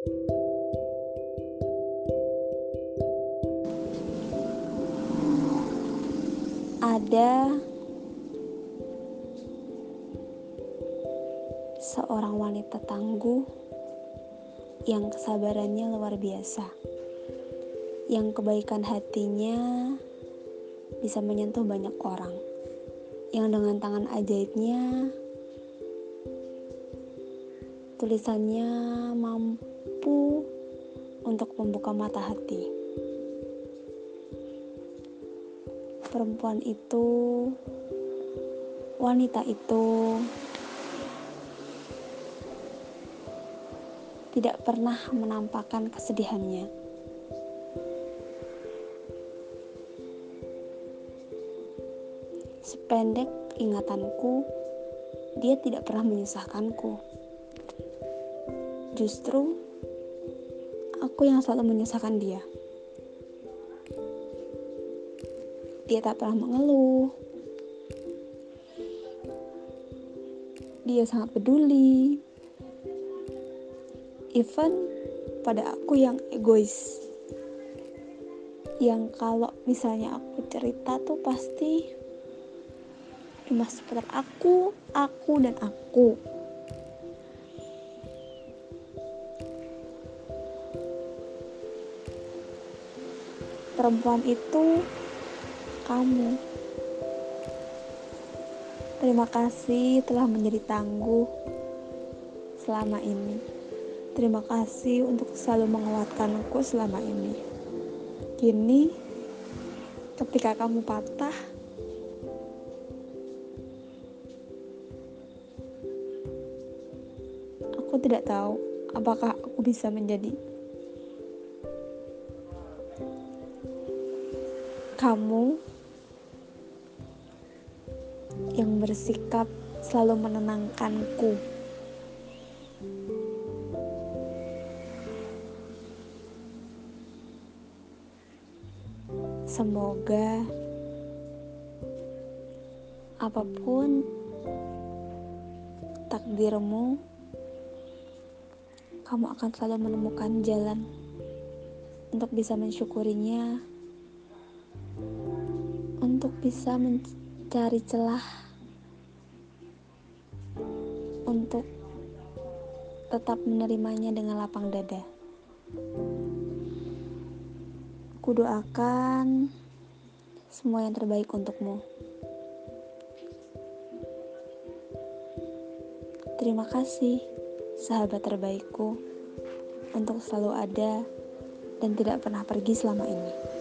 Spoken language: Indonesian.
Ada seorang wanita tangguh yang kesabarannya luar biasa, yang kebaikan hatinya bisa menyentuh banyak orang, yang dengan tangan ajaibnya tulisannya mampu untuk membuka mata hati. Perempuan itu, wanita itu tidak pernah menampakkan kesedihannya. Sependek ingatanku, dia tidak pernah menyusahkanku. Justru aku yang selalu menyusahkan dia. Dia tak pernah mengeluh. Dia sangat peduli even pada aku yang egois yang kalau misalnya aku cerita tuh pasti cuma seputar aku, aku dan aku. Perempuan itu kamu. Terima kasih telah menjadi tangguh selama ini. Terima kasih untuk selalu menguatkanku selama ini. Kini, ketika kamu patah, aku tidak tahu apakah aku bisa menjadi kamu yang bersikap selalu menenangkanku. Semoga apa pun takdirmu, kamu akan selalu menemukan jalan untuk bisa mensyukurinya, untuk bisa mencari celah, untuk tetap menerimanya dengan lapang dada. Kudoakan semua yang terbaik untukmu. Terima kasih, sahabat terbaikku, untuk selalu ada dan tidak pernah pergi selama ini.